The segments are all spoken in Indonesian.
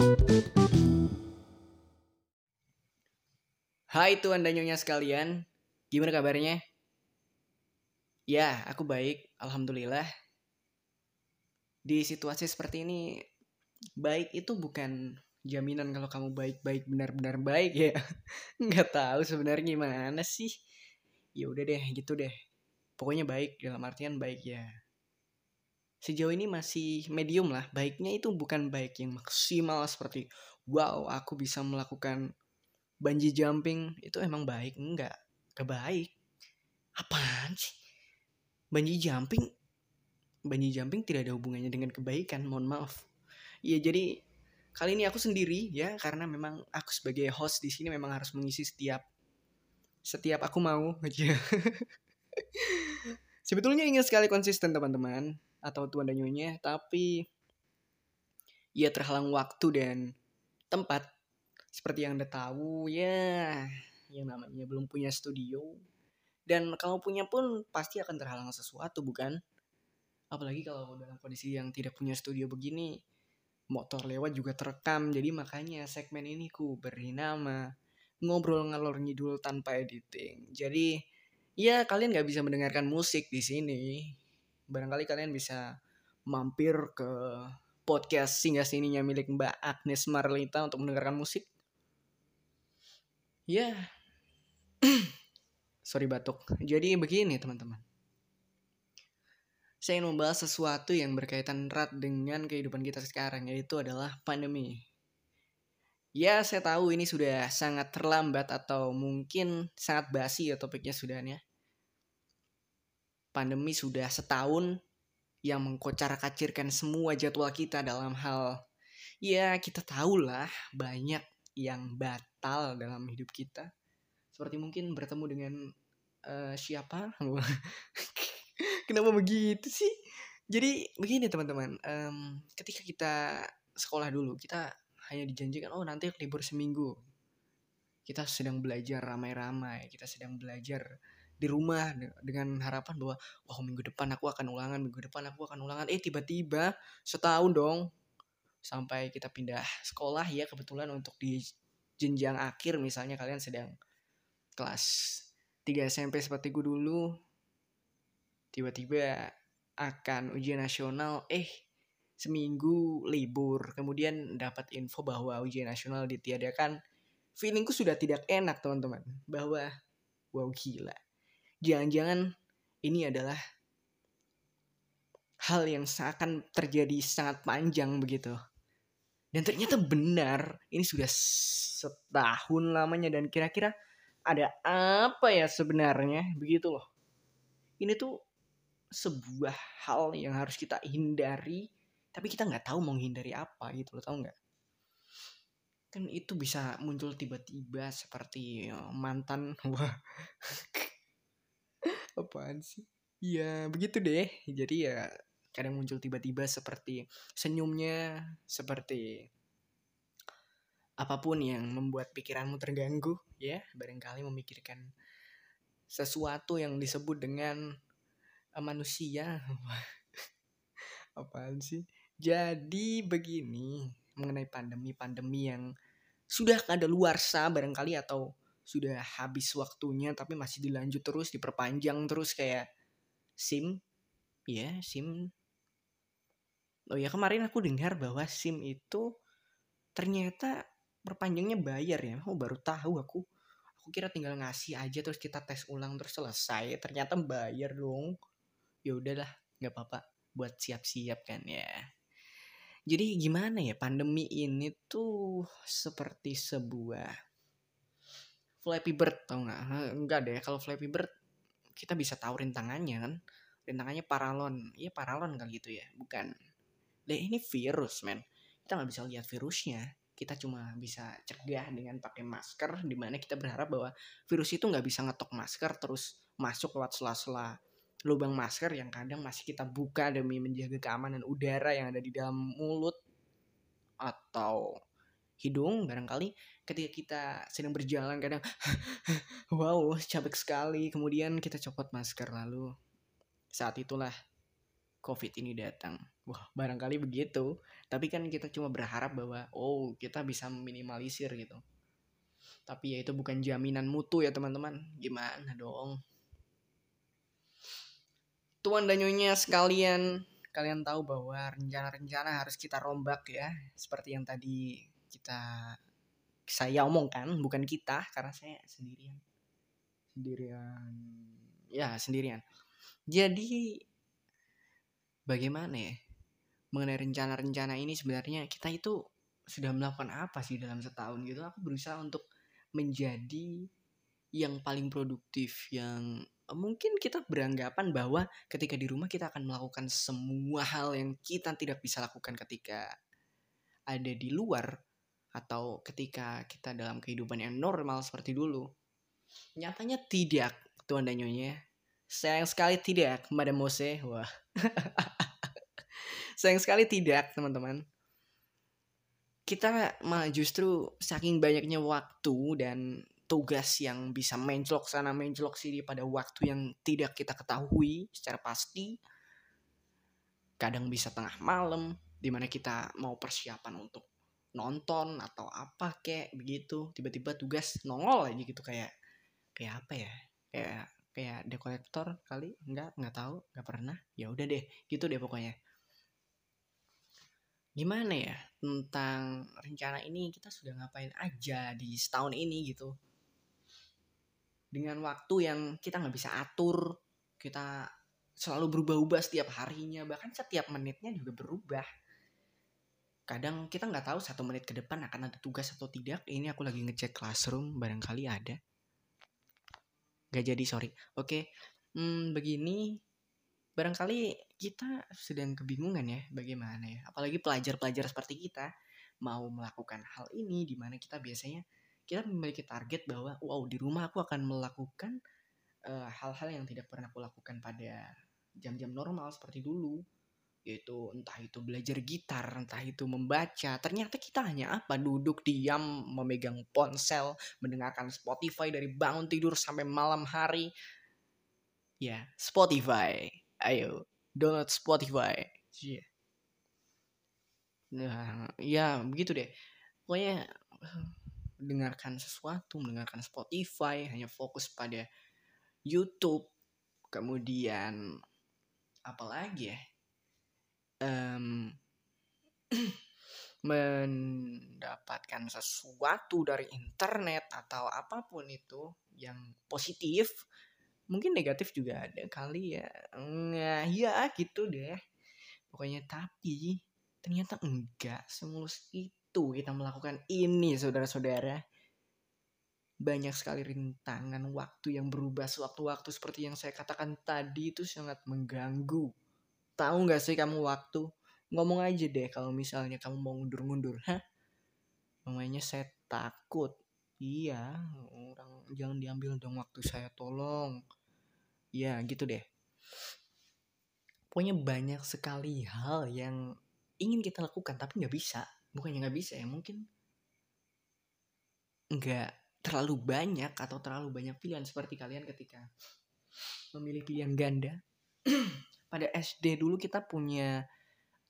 Hai tuan dan nyonya sekalian, gimana kabarnya? Ya, aku baik, alhamdulillah. Di situasi seperti ini, baik itu bukan jaminan kalau kamu baik-baik benar-benar baik ya. Nggak tahu sebenarnya gimana sih. Ya udah deh, gitu deh. Pokoknya baik dalam artian baik ya. Sejauh ini masih medium lah. Baiknya itu bukan baik yang maksimal seperti wow, aku bisa melakukan bungee jumping. Itu emang baik? Enggak. Kebaik apaan sih? Bungee jumping? Bungee jumping tidak ada hubungannya dengan kebaikan mohon maaf. Ya jadi kali ini aku sendiri ya karena memang aku sebagai host di sini memang harus mengisi setiap setiap aku mau. Aja sebetulnya ingin sekali konsisten teman-teman atau tuan dan nyonya tapi ya terhalang waktu dan tempat seperti yang Anda tahu, ya, yang namanya belum punya studio. Dan kalau punya pun pasti akan terhalang sesuatu, bukan? Apalagi kalau dalam kondisi yang tidak punya studio begini, motor lewat juga terekam. Jadi makanya segmen ini ku beri nama ngobrol ngalor ngidul tanpa editing. Jadi ya kalian nggak bisa mendengarkan musik di sini. Barangkali kalian bisa mampir ke podcast singgah sininya milik Mbak Agnes Marlita untuk mendengarkan musik. Ya. Sorry batuk. Jadi begini teman-teman. Saya ingin membahas sesuatu yang berkaitan erat dengan kehidupan kita sekarang yaitu adalah pandemi. Ya, saya tahu ini sudah sangat terlambat atau mungkin sangat basi ya topiknya sudahnya. Pandemi sudah setahun yang mengkocar-kacirkan semua jadwal kita dalam hal ya kita tahulah banyak yang batal dalam hidup kita. Seperti mungkin bertemu dengan uh, siapa? Kenapa begitu sih? Jadi begini teman-teman um, ketika kita sekolah dulu kita hanya dijanjikan oh nanti libur seminggu. Kita sedang belajar ramai-ramai kita sedang belajar di rumah dengan harapan bahwa oh minggu depan aku akan ulangan minggu depan aku akan ulangan. Eh tiba-tiba setahun dong sampai kita pindah sekolah ya kebetulan untuk di jenjang akhir misalnya kalian sedang kelas 3 SMP seperti gue dulu tiba-tiba akan ujian nasional eh seminggu libur. Kemudian dapat info bahwa ujian nasional ditiadakan. Feelingku sudah tidak enak teman-teman bahwa wow gila jangan-jangan ini adalah hal yang seakan terjadi sangat panjang begitu dan ternyata benar, ini sudah setahun lamanya dan kira-kira ada apa ya sebenarnya begitu loh. Ini tuh sebuah hal yang harus kita hindari, tapi kita nggak tahu mau hindari apa gitu loh, tahu nggak? Kan itu bisa muncul tiba-tiba seperti oh, mantan wah. Apaan sih? Ya begitu deh. Jadi ya kadang muncul tiba-tiba seperti senyumnya, seperti apa pun yang membuat pikiranmu terganggu, ya, barangkali memikirkan sesuatu yang disebut dengan uh, manusia. Apaan sih? Jadi begini, mengenai pandemi-pandemi yang sudah ada luar sah barangkali atau sudah habis waktunya tapi masih dilanjut terus diperpanjang terus kayak SIM ya SIM Oh ya kemarin aku dengar bahwa SIM itu ternyata perpanjangnya bayar ya. Oh baru tahu aku. Aku kira tinggal ngasih aja terus kita tes ulang terus selesai. Ternyata bayar dong. Ya udahlah, nggak apa-apa. Buat siap-siap kan ya. Jadi gimana ya pandemi ini tuh seperti sebuah Flappy Bird tau nggak? Enggak deh kalau Flappy Bird kita bisa tahu rintangannya kan. Rintangannya paralon. Iya paralon kali gitu ya, bukan dan ini virus men kita nggak bisa lihat virusnya kita cuma bisa cegah dengan pakai masker di mana kita berharap bahwa virus itu nggak bisa ngetok masker terus masuk lewat sela-sela lubang masker yang kadang masih kita buka demi menjaga keamanan udara yang ada di dalam mulut atau hidung barangkali ketika kita sedang berjalan kadang wow capek sekali kemudian kita copot masker lalu saat itulah COVID ini datang. Wah, barangkali begitu. Tapi kan kita cuma berharap bahwa oh, kita bisa meminimalisir gitu. Tapi ya itu bukan jaminan mutu ya, teman-teman. Gimana dong? Tuan dan Nyonya sekalian, kalian tahu bahwa rencana-rencana harus kita rombak ya. Seperti yang tadi kita saya omongkan, bukan kita karena saya sendirian. Sendirian. Ya, sendirian. Jadi bagaimana ya mengenai rencana-rencana ini sebenarnya kita itu sudah melakukan apa sih dalam setahun gitu aku berusaha untuk menjadi yang paling produktif yang mungkin kita beranggapan bahwa ketika di rumah kita akan melakukan semua hal yang kita tidak bisa lakukan ketika ada di luar atau ketika kita dalam kehidupan yang normal seperti dulu. Nyatanya tidak, Tuan dan Nyonya. Sayang sekali tidak, Madam Mose. Wah. Sayang sekali tidak, teman-teman. Kita malah justru saking banyaknya waktu dan tugas yang bisa mencolok sana mencolok sini pada waktu yang tidak kita ketahui secara pasti. Kadang bisa tengah malam, di mana kita mau persiapan untuk nonton atau apa kayak begitu. Tiba-tiba tugas nongol aja gitu kayak kayak apa ya? Kayak kayak dekorator kali? Nggak nggak tahu nggak pernah. Ya udah deh gitu deh pokoknya. Gimana ya tentang rencana ini? Kita sudah ngapain aja di setahun ini gitu. Dengan waktu yang kita nggak bisa atur kita selalu berubah-ubah setiap harinya. Bahkan setiap menitnya juga berubah kadang kita nggak tahu satu menit ke depan akan ada tugas atau tidak. Ini aku lagi ngecek classroom barangkali ada. Gak jadi sorry. Oke hmm, begini. Barangkali kita sedang kebingungan ya bagaimana ya? Apalagi pelajar-pelajar seperti kita mau melakukan hal ini di mana kita biasanya kita memiliki target bahwa wow di rumah aku akan melakukan eh, hal-hal uh, yang tidak pernah aku lakukan pada jam-jam normal seperti dulu yaitu entah itu belajar gitar, entah itu membaca. Ternyata kita hanya apa? Duduk diam, memegang ponsel, mendengarkan Spotify dari bangun tidur sampai malam hari. Ya, Spotify ayo download Spotify yeah. nah ya begitu deh pokoknya dengarkan sesuatu mendengarkan Spotify hanya fokus pada YouTube kemudian apalagi ya um, mendapatkan sesuatu dari internet atau apa pun itu yang positif mungkin negatif juga ada kali ya. Nah ya gitu deh. Pokoknya tapi ternyata enggak semulus itu kita melakukan ini saudara-saudara. Banyak sekali rintangan waktu yang berubah sewaktu-waktu seperti yang saya katakan tadi itu sangat mengganggu tahu nggak sih kamu waktu? Ngomong aja deh kalau misalnya kamu mau ngundur-ngundur hah? Namanya saya takut. Iya orang jangan diambil dong waktu saya tolong. Ya gitu deh. Pokoknya banyak sekali hal yang ingin kita lakukan tapi nggak bisa. Bukannya nggak bisa ya mungkin nggak terlalu banyak atau terlalu banyak pilihan seperti kalian ketika memilih pilihan ganda pada SD dulu kita punya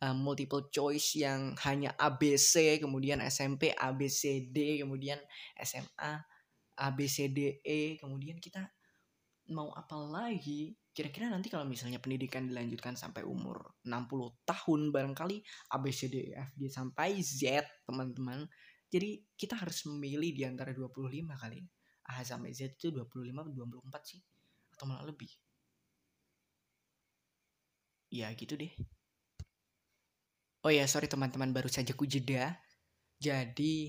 uh, multiple choice yang hanya ABC kemudian SMP ABCD kemudian SMA ABCDE kemudian kita mau apa lagi? Kira-kira nanti kalau misalnya pendidikan dilanjutkan sampai umur 60 tahun barangkali ABCD FG sampai Z teman-teman jadi kita harus memilih di antara 25 kali A sampai Z itu 25 atau 24 sih atau malah lebih ya gitu deh. Oh ya sorry teman-teman baru saja ku jeda. Jadi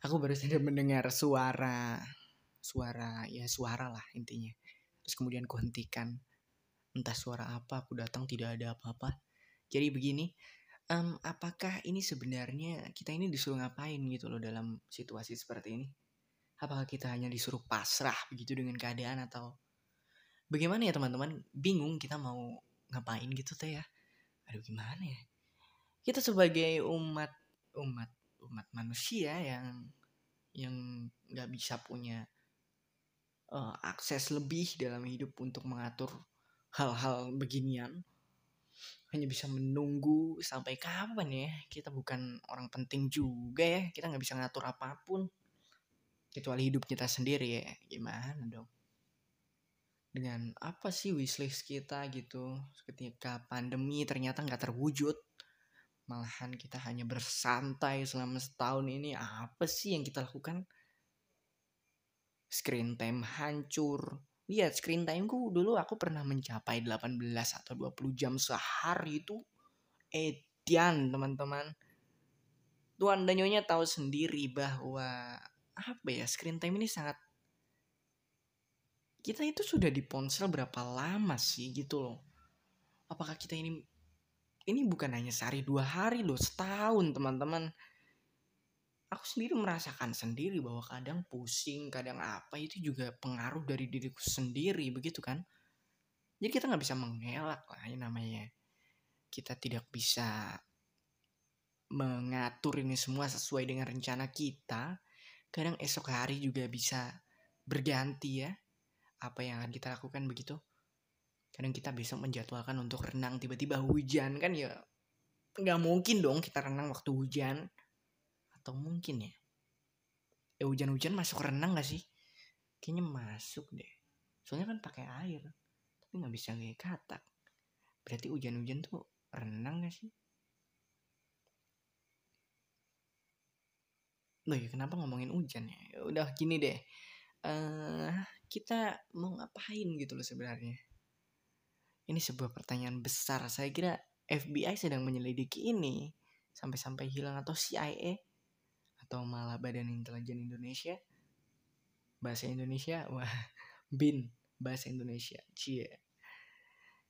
aku baru saja mendengar suara suara ya suara lah intinya. Terus kemudian kuhentikan. Entah suara apa aku datang tidak ada apa-apa. Jadi begini um, apakah ini sebenarnya kita ini disuruh ngapain gitu loh dalam situasi seperti ini? Apakah kita hanya disuruh pasrah begitu dengan keadaan atau bagaimana ya teman-teman? Bingung kita mau ngapain gitu teh ya? Aduh gimana ya? Kita sebagai umat umat umat manusia yang yang nggak bisa punya uh, akses lebih dalam hidup untuk mengatur hal-hal beginian hanya bisa menunggu sampai kapan ya? Kita bukan orang penting juga ya. Kita nggak bisa ngatur apa pun kecuali hidup kita sendiri ya. Gimana dong dengan apa sih wishlist kita gitu ketika pandemi ternyata nggak terwujud malahan kita hanya bersantai selama setahun ini apa sih yang kita lakukan? Screen time hancur. Lihat screen time ku dulu aku pernah mencapai 18 atau 20 jam sehari itu edian teman-teman. Tuan dan Nyonya tahu sendiri bahwa apa ya screen time ini sangat kita itu sudah di ponsel berapa lama sih gitu loh apakah kita ini ini bukan hanya sehari dua hari loh setahun teman-teman aku sendiri merasakan sendiri bahwa kadang pusing, kadang apa itu juga pengaruh dari diriku sendiri begitu kan. Jadi kita nggak bisa mengelak lah ya namanya. Kita tidak bisa mengatur ini semua sesuai dengan rencana kita. Kadang esok hari juga bisa berganti ya. Apa yang akan kita lakukan begitu. Kadang kita besok menjadwalkan untuk renang tiba-tiba hujan kan ya nggak mungkin dong kita renang waktu hujan atau mungkin ya eh hujan-hujan masuk renang gak sih kayaknya masuk deh soalnya kan pakai air tapi nggak bisa kayak katak berarti hujan-hujan tuh renang gak sih Loh ya kenapa ngomongin hujan ya? ya udah gini deh. Uh, kita mau ngapain gitu loh sebenarnya. Ini sebuah pertanyaan besar. Saya kira FBI sedang menyelidiki ini. Sampai-sampai hilang. Atau CIA atau malah Badan Intelijen Indonesia. Bahasa Indonesia wah bin bahasa Indonesia. Cie.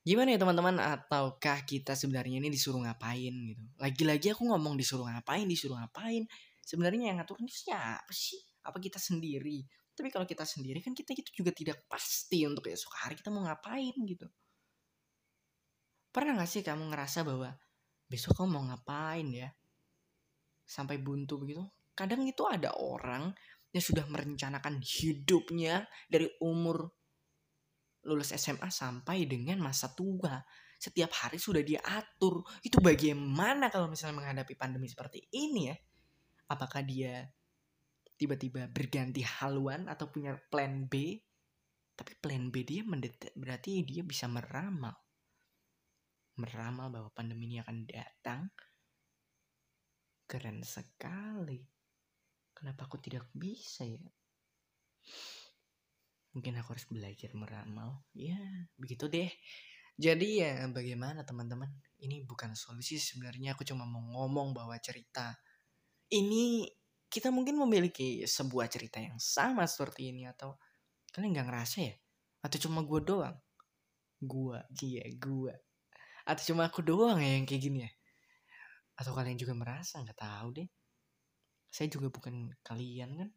Gimana ya teman-teman? Ataukah kita sebenarnya ini disuruh ngapain gitu? Lagi-lagi aku ngomong disuruh ngapain disuruh ngapain. Sebenarnya yang ngatur ini siapa sih? Apa kita sendiri tapi kalau kita sendiri kan kita itu juga tidak pasti untuk esok hari kita mau ngapain gitu pernah gak sih kamu ngerasa bahwa besok kamu mau ngapain ya sampai buntu begitu kadang itu ada orang yang sudah merencanakan hidupnya dari umur lulus SMA sampai dengan masa tua. Setiap hari sudah diatur. Itu bagaimana kalau misalnya menghadapi pandemi seperti ini ya? Apakah dia tiba-tiba berganti haluan atau punya plan B? Tapi plan B dia berarti dia bisa meramal. Meramal bahwa pandemi ini akan datang. Keren sekali. Kenapa aku tidak bisa ya? Mungkin aku harus belajar meramal. Ya, begitu deh. Jadi ya bagaimana teman-teman? Ini bukan solusi sebenarnya aku cuma mau ngomong bahwa cerita ini kita mungkin memiliki sebuah cerita yang sama seperti ini atau kalian nggak ngerasa ya? Atau cuma gue doang? Gua, iya gua. Atau cuma aku doang ya yang kayak gini ya? Atau kalian juga merasa nggak tahu deh saya juga bukan kalian kan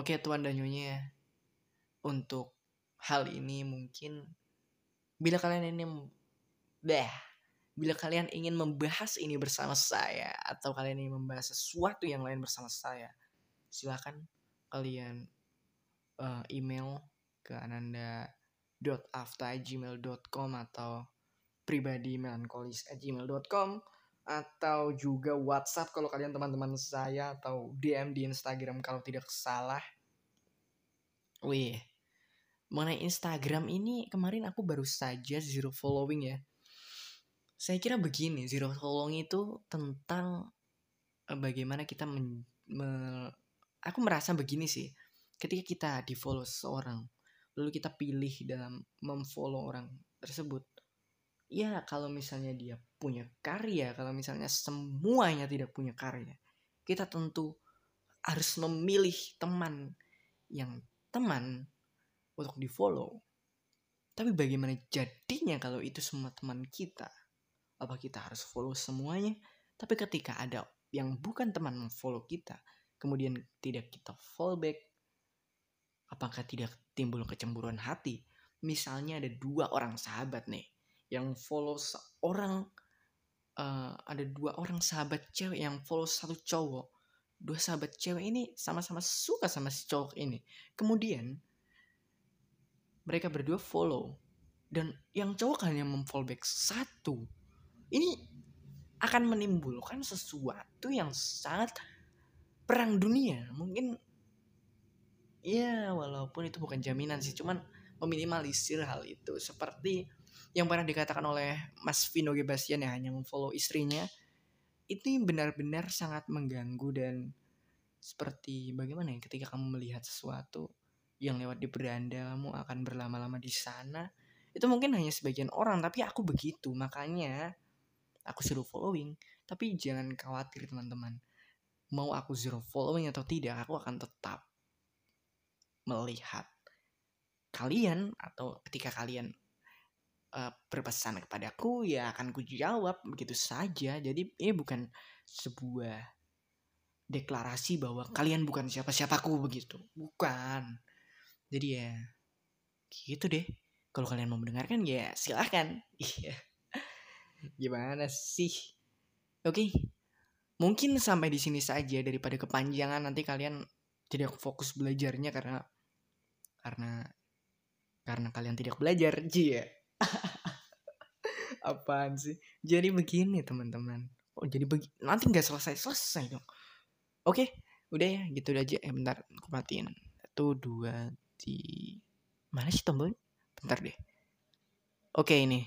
oke tuan dan nyonya untuk hal ini mungkin bila kalian ini deh bila kalian ingin membahas ini bersama saya atau kalian ingin membahas sesuatu yang lain bersama saya silakan kalian uh, email ke ananda.afta@gmail.com atau pribadi melankolis@gmail.com atau juga WhatsApp kalau kalian teman-teman saya atau DM di Instagram kalau tidak salah. Wih, mengenai Instagram ini kemarin aku baru saja zero following ya. Saya kira begini, zero following itu tentang eh, bagaimana kita men, me, aku merasa begini sih. Ketika kita di follow seorang, lalu kita pilih dalam memfollow orang tersebut, ya kalau misalnya dia punya karya, kalau misalnya semuanya tidak punya karya, kita tentu harus memilih teman yang teman untuk di follow. Tapi bagaimana jadinya kalau itu semua teman kita? Apa kita harus follow semuanya? Tapi ketika ada yang bukan teman follow kita, kemudian tidak kita follow back, apakah tidak timbul kecemburuan hati? Misalnya ada dua orang sahabat nih, yang follow seorang uh, ada dua orang sahabat cewek yang follow satu cowok dua sahabat cewek ini sama-sama suka sama si cowok ini kemudian mereka berdua follow dan yang cowok hanya memfallback satu ini akan menimbulkan sesuatu yang sangat perang dunia. Mungkin ya walaupun itu bukan jaminan sih cuman meminimalisir hal itu. Seperti yang pernah dikatakan oleh Mas Vino Gebastian yang hanya memfollow istrinya itu benar-benar sangat mengganggu dan seperti bagaimana ya ketika kamu melihat sesuatu yang lewat di beranda kamu akan berlama-lama di sana itu mungkin hanya sebagian orang tapi aku begitu. Makanya aku zero following tapi jangan khawatir teman-teman. Mau aku zero following atau tidak aku akan tetap melihat kalian atau ketika kalian uh, berpesan kepadaku ya akan ku jawab begitu saja. Jadi ini bukan sebuah deklarasi bahwa kalian bukan siapa-siapaku begitu. Bukan. Jadi ya gitu deh. Kalau kalian mau mendengarkan ya silahkan. Iya. Gimana sih? Oke. Mungkin sampai di sini saja daripada kepanjangan nanti kalian tidak fokus belajarnya karena karena karena kalian tidak belajar. Iya. Apaan sih? Jadi begini teman-teman. Oh jadi begi nanti nggak selesai selesai dong. Oke, udah ya gitu aja. Eh bentar, aku matiin. Satu, dua, tiga. Mana sih tombolnya? Bentar deh. Oke ini.